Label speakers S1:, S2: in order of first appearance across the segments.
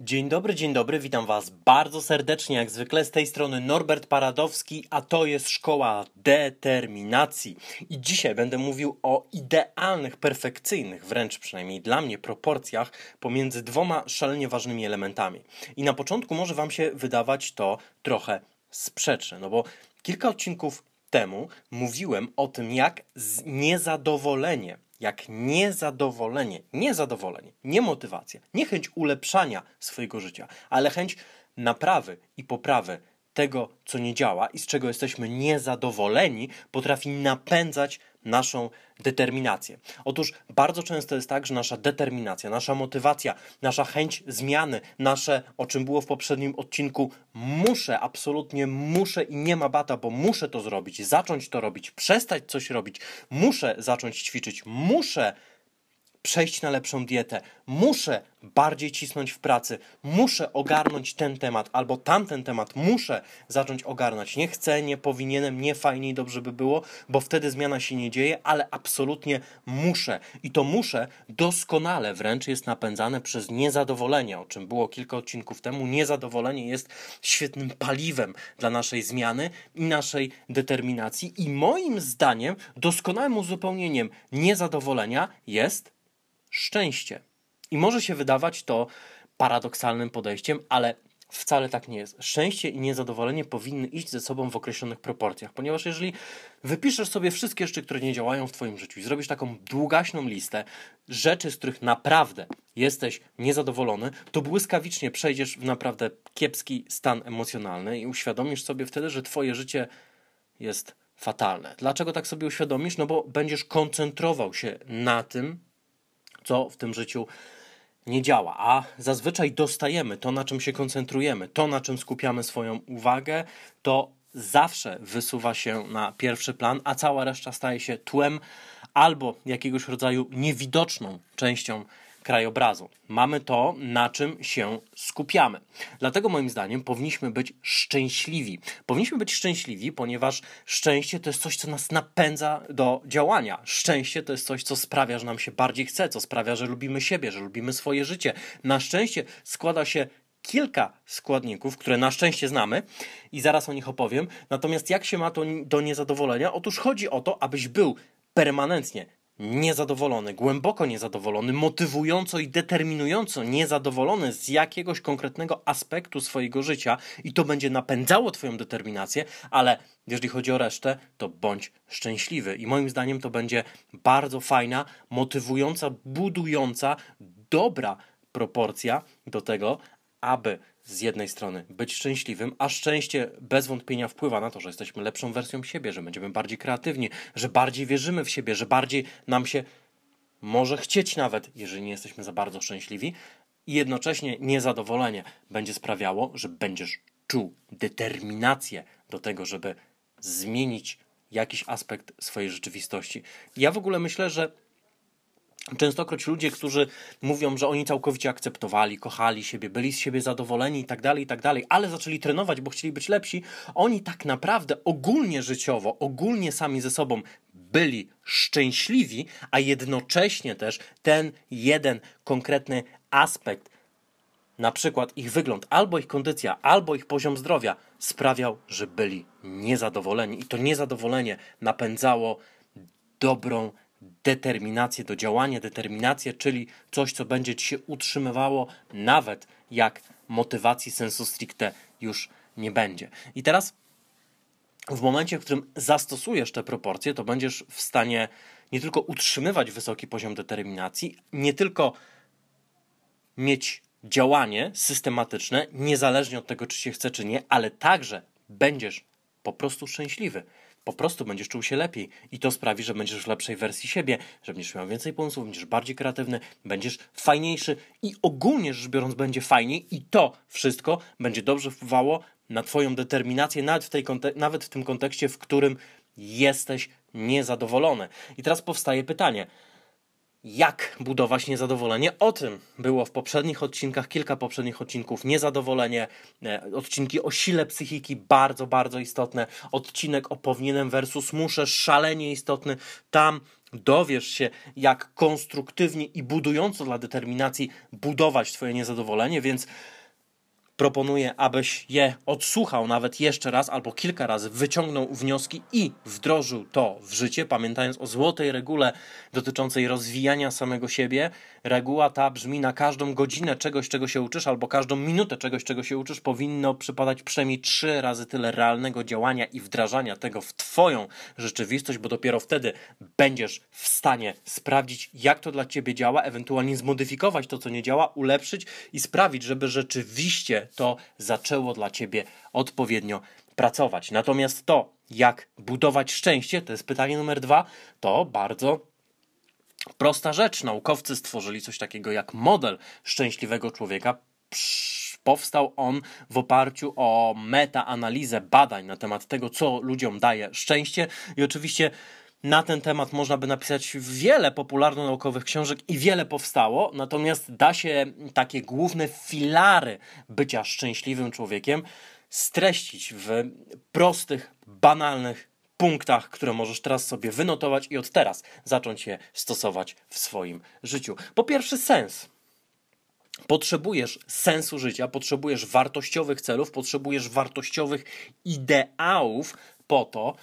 S1: Dzień dobry, dzień dobry, witam Was bardzo serdecznie, jak zwykle z tej strony Norbert Paradowski, a to jest Szkoła Determinacji. I dzisiaj będę mówił o idealnych, perfekcyjnych, wręcz przynajmniej dla mnie, proporcjach pomiędzy dwoma szalenie ważnymi elementami. I na początku może Wam się wydawać to trochę sprzeczne, no bo kilka odcinków temu mówiłem o tym, jak niezadowolenie jak niezadowolenie, niezadowolenie, nie motywacja, nie chęć ulepszania swojego życia, ale chęć naprawy i poprawy tego, co nie działa i z czego jesteśmy niezadowoleni, potrafi napędzać naszą determinację. Otóż bardzo często jest tak, że nasza determinacja, nasza motywacja, nasza chęć zmiany, nasze, o czym było w poprzednim odcinku, muszę, absolutnie muszę i nie ma bata, bo muszę to zrobić, zacząć to robić, przestać coś robić, muszę zacząć ćwiczyć, muszę przejść na lepszą dietę, muszę bardziej cisnąć w pracy, muszę ogarnąć ten temat albo tamten temat, muszę zacząć ogarnąć. Nie chcę, nie powinienem, nie fajniej, dobrze by było, bo wtedy zmiana się nie dzieje, ale absolutnie muszę. I to muszę doskonale wręcz jest napędzane przez niezadowolenie, o czym było kilka odcinków temu. Niezadowolenie jest świetnym paliwem dla naszej zmiany i naszej determinacji. I moim zdaniem doskonałym uzupełnieniem niezadowolenia jest szczęście. I może się wydawać to paradoksalnym podejściem, ale wcale tak nie jest. Szczęście i niezadowolenie powinny iść ze sobą w określonych proporcjach, ponieważ jeżeli wypiszesz sobie wszystkie rzeczy, które nie działają w Twoim życiu i zrobisz taką długaśną listę rzeczy, z których naprawdę jesteś niezadowolony, to błyskawicznie przejdziesz w naprawdę kiepski stan emocjonalny i uświadomisz sobie wtedy, że Twoje życie jest fatalne. Dlaczego tak sobie uświadomisz? No bo będziesz koncentrował się na tym, co w tym życiu nie działa, a zazwyczaj dostajemy to, na czym się koncentrujemy, to, na czym skupiamy swoją uwagę, to zawsze wysuwa się na pierwszy plan, a cała reszta staje się tłem albo jakiegoś rodzaju niewidoczną częścią krajobrazu. Mamy to, na czym się skupiamy. Dlatego moim zdaniem powinniśmy być szczęśliwi. Powinniśmy być szczęśliwi, ponieważ szczęście to jest coś, co nas napędza do działania. Szczęście to jest coś, co sprawia, że nam się bardziej chce, co sprawia, że lubimy siebie, że lubimy swoje życie. Na szczęście składa się kilka składników, które na szczęście znamy i zaraz o nich opowiem. Natomiast jak się ma to do niezadowolenia? Otóż chodzi o to, abyś był permanentnie niezadowolony, głęboko niezadowolony, motywująco i determinująco niezadowolony z jakiegoś konkretnego aspektu swojego życia i to będzie napędzało Twoją determinację, ale jeżeli chodzi o resztę, to bądź szczęśliwy. I moim zdaniem to będzie bardzo fajna, motywująca, budująca, dobra proporcja do tego, aby z jednej strony być szczęśliwym, a szczęście bez wątpienia wpływa na to, że jesteśmy lepszą wersją siebie, że będziemy bardziej kreatywni, że bardziej wierzymy w siebie, że bardziej nam się może chcieć nawet, jeżeli nie jesteśmy za bardzo szczęśliwi, i jednocześnie niezadowolenie będzie sprawiało, że będziesz czuł determinację do tego, żeby zmienić jakiś aspekt swojej rzeczywistości. Ja w ogóle myślę, że Częstokroć ludzie, którzy mówią, że oni całkowicie akceptowali, kochali siebie, byli z siebie zadowoleni i tak dalej, i tak dalej, ale zaczęli trenować, bo chcieli być lepsi, oni tak naprawdę ogólnie życiowo, ogólnie sami ze sobą byli szczęśliwi, a jednocześnie też ten jeden konkretny aspekt, na przykład ich wygląd, albo ich kondycja, albo ich poziom zdrowia, sprawiał, że byli niezadowoleni. I to niezadowolenie napędzało dobrą determinację do działania, determinację, czyli coś, co będzie ci się utrzymywało, nawet jak motywacji sensu stricte już nie będzie. I teraz w momencie, w którym zastosujesz te proporcje, to będziesz w stanie nie tylko utrzymywać wysoki poziom determinacji, nie tylko mieć działanie systematyczne, niezależnie od tego, czy się chce, czy nie, ale także będziesz po prostu szczęśliwy po prostu będziesz czuł się lepiej i to sprawi, że będziesz w lepszej wersji siebie, że będziesz miał więcej pomysłów, będziesz bardziej kreatywny, będziesz fajniejszy i ogólnie rzecz biorąc będzie fajniej i to wszystko będzie dobrze wpływało na Twoją determinację, nawet w, tej, nawet w tym kontekście, w którym jesteś niezadowolony. I teraz powstaje pytanie, jak budować niezadowolenie. O tym było w poprzednich odcinkach, kilka poprzednich odcinków. Niezadowolenie, e, odcinki o sile psychiki, bardzo, bardzo istotne. Odcinek o powinienem versus muszę, szalenie istotny. Tam dowiesz się, jak konstruktywnie i budująco dla determinacji budować Twoje niezadowolenie, więc proponuję, abyś je odsłuchał nawet jeszcze raz albo kilka razy, wyciągnął wnioski i wdrożył to w życie, pamiętając o złotej regule dotyczącej rozwijania samego siebie. Reguła ta brzmi na każdą godzinę czegoś, czego się uczysz, albo każdą minutę czegoś, czego się uczysz, powinno przypadać przynajmniej trzy razy tyle realnego działania i wdrażania tego w Twoją rzeczywistość, bo dopiero wtedy będziesz w stanie sprawdzić, jak to dla Ciebie działa, ewentualnie zmodyfikować to, co nie działa, ulepszyć i sprawić, żeby rzeczywiście to zaczęło dla ciebie odpowiednio pracować. Natomiast to, jak budować szczęście, to jest pytanie numer dwa, to bardzo prosta rzecz. Naukowcy stworzyli coś takiego jak model szczęśliwego człowieka. Powstał on w oparciu o metaanalizę badań na temat tego, co ludziom daje szczęście, i oczywiście na ten temat można by napisać wiele popularno-naukowych książek i wiele powstało, natomiast da się takie główne filary bycia szczęśliwym człowiekiem streścić w prostych, banalnych punktach, które możesz teraz sobie wynotować i od teraz zacząć je stosować w swoim życiu. Po pierwsze, sens. Potrzebujesz sensu życia, potrzebujesz wartościowych celów, potrzebujesz wartościowych ideałów po to,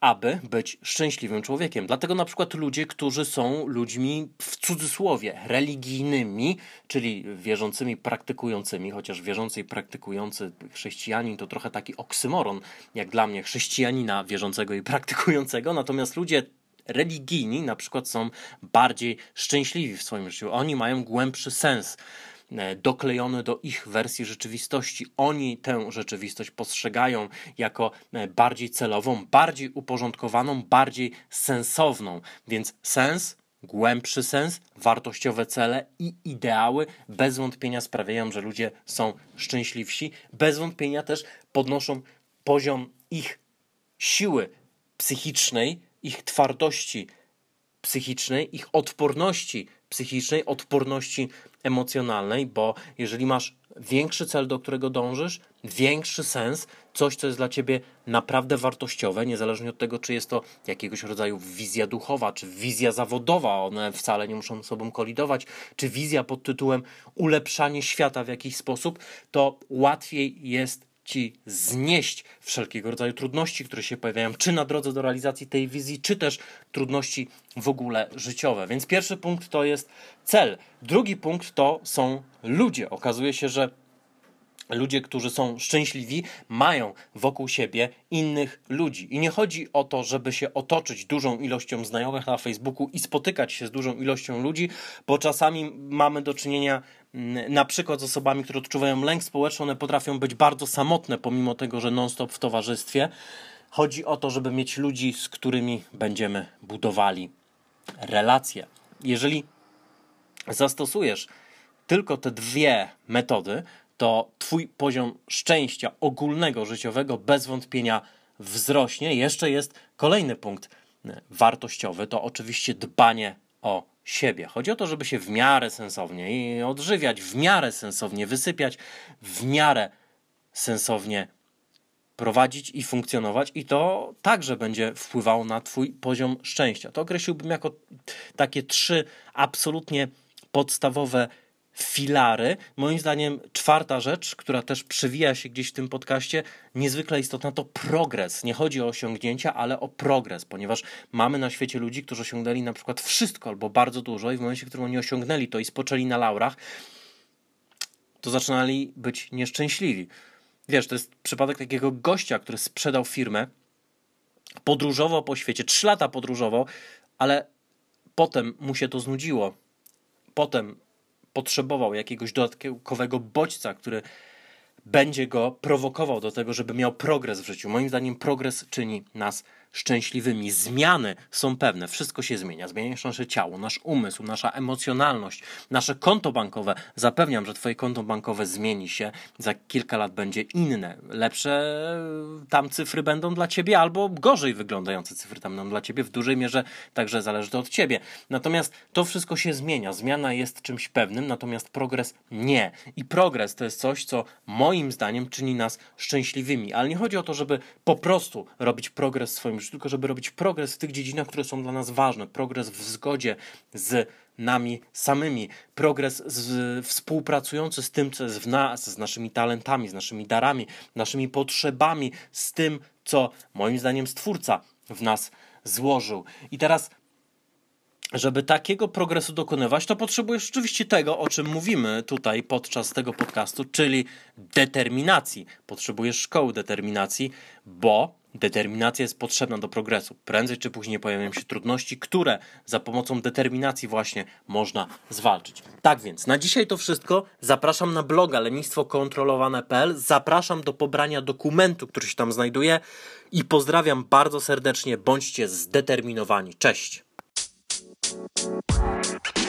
S1: aby być szczęśliwym człowiekiem. Dlatego na przykład ludzie, którzy są ludźmi w cudzysłowie religijnymi, czyli wierzącymi, praktykującymi, chociaż wierzący i praktykujący chrześcijanin to trochę taki oksymoron, jak dla mnie chrześcijanina wierzącego i praktykującego, natomiast ludzie religijni na przykład są bardziej szczęśliwi w swoim życiu. Oni mają głębszy sens doklejone do ich wersji rzeczywistości. Oni tę rzeczywistość postrzegają jako e, bardziej celową, bardziej uporządkowaną, bardziej sensowną. Więc sens głębszy sens, wartościowe cele i ideały bez wątpienia sprawiają, że ludzie są szczęśliwsi. Bez wątpienia też podnoszą poziom ich siły psychicznej, ich twardości psychicznej, ich odporności psychicznej, odporności emocjonalnej, bo jeżeli masz większy cel, do którego dążysz, większy sens, coś, co jest dla ciebie naprawdę wartościowe, niezależnie od tego, czy jest to jakiegoś rodzaju wizja duchowa, czy wizja zawodowa, one wcale nie muszą ze sobą kolidować, czy wizja pod tytułem ulepszanie świata w jakiś sposób, to łatwiej jest ci znieść wszelkiego rodzaju trudności, które się pojawiają, czy na drodze do realizacji tej wizji, czy też trudności w ogóle życiowe. Więc pierwszy punkt to jest cel. Drugi punkt to są ludzie. Okazuje się, że ludzie, którzy są szczęśliwi, mają wokół siebie innych ludzi. I nie chodzi o to, żeby się otoczyć dużą ilością znajomych na Facebooku i spotykać się z dużą ilością ludzi, bo czasami mamy do czynienia na przykład z osobami, które odczuwają lęk społeczny, one potrafią być bardzo samotne, pomimo tego, że non-stop w towarzystwie. Chodzi o to, żeby mieć ludzi, z którymi będziemy budowali relacje. Jeżeli zastosujesz tylko te dwie metody, to Twój poziom szczęścia ogólnego, życiowego bez wątpienia wzrośnie. Jeszcze jest kolejny punkt wartościowy, to oczywiście dbanie o siebie. Chodzi o to, żeby się w miarę sensownie odżywiać, w miarę sensownie wysypiać, w miarę sensownie prowadzić i funkcjonować, i to także będzie wpływało na Twój poziom szczęścia. To określiłbym jako takie trzy absolutnie podstawowe filary. Moim zdaniem czwarta rzecz, która też przewija się gdzieś w tym podcaście, niezwykle istotna, to progres. Nie chodzi o osiągnięcia, ale o progres, ponieważ mamy na świecie ludzi, którzy osiągnęli na przykład wszystko albo bardzo dużo i w momencie, w którym oni osiągnęli to i spoczęli na laurach, to zaczynali być nieszczęśliwi. Wiesz, to jest przypadek takiego gościa, który sprzedał firmę, podróżował po świecie, trzy lata podróżował, ale potem mu się to znudziło. Potem potrzebował jakiegoś dodatkowego bodźca, który będzie go prowokował do tego, żeby miał progres w życiu. Moim zdaniem progres czyni nas szczęśliwymi. Zmiany są pewne, wszystko się zmienia. Zmienia się nasze ciało, nasz umysł, nasza emocjonalność, nasze konto bankowe. Zapewniam, że Twoje konto bankowe zmieni się, za kilka lat będzie inne. Lepsze tam cyfry będą dla Ciebie, albo gorzej wyglądające cyfry tam będą dla Ciebie. W dużej mierze także zależy to od Ciebie. Natomiast to wszystko się zmienia. Zmiana jest czymś pewnym, natomiast progres nie. I progres to jest coś, co moim zdaniem czyni nas szczęśliwymi. Ale nie chodzi o to, żeby po prostu robić progres w swoim życiu, tylko żeby robić progres w tych dziedzinach, które są dla nas ważne. Progres w zgodzie z nami samymi. Progres z, współpracujący z tym, co jest w nas, z naszymi talentami, z naszymi darami, naszymi potrzebami, z tym, co moim zdaniem Stwórca w nas złożył. I teraz żeby takiego progresu dokonywać, to potrzebujesz oczywiście tego, o czym mówimy tutaj podczas tego podcastu, czyli determinacji. Potrzebujesz szkoły determinacji, bo determinacja jest potrzebna do progresu. Prędzej czy później pojawią się trudności, które za pomocą determinacji właśnie można zwalczyć. Tak więc, na dzisiaj to wszystko. Zapraszam na bloga lenistwokontrolowane.pl. Zapraszam do pobrania dokumentu, który się tam znajduje i pozdrawiam bardzo serdecznie. Bądźcie zdeterminowani. Cześć! Música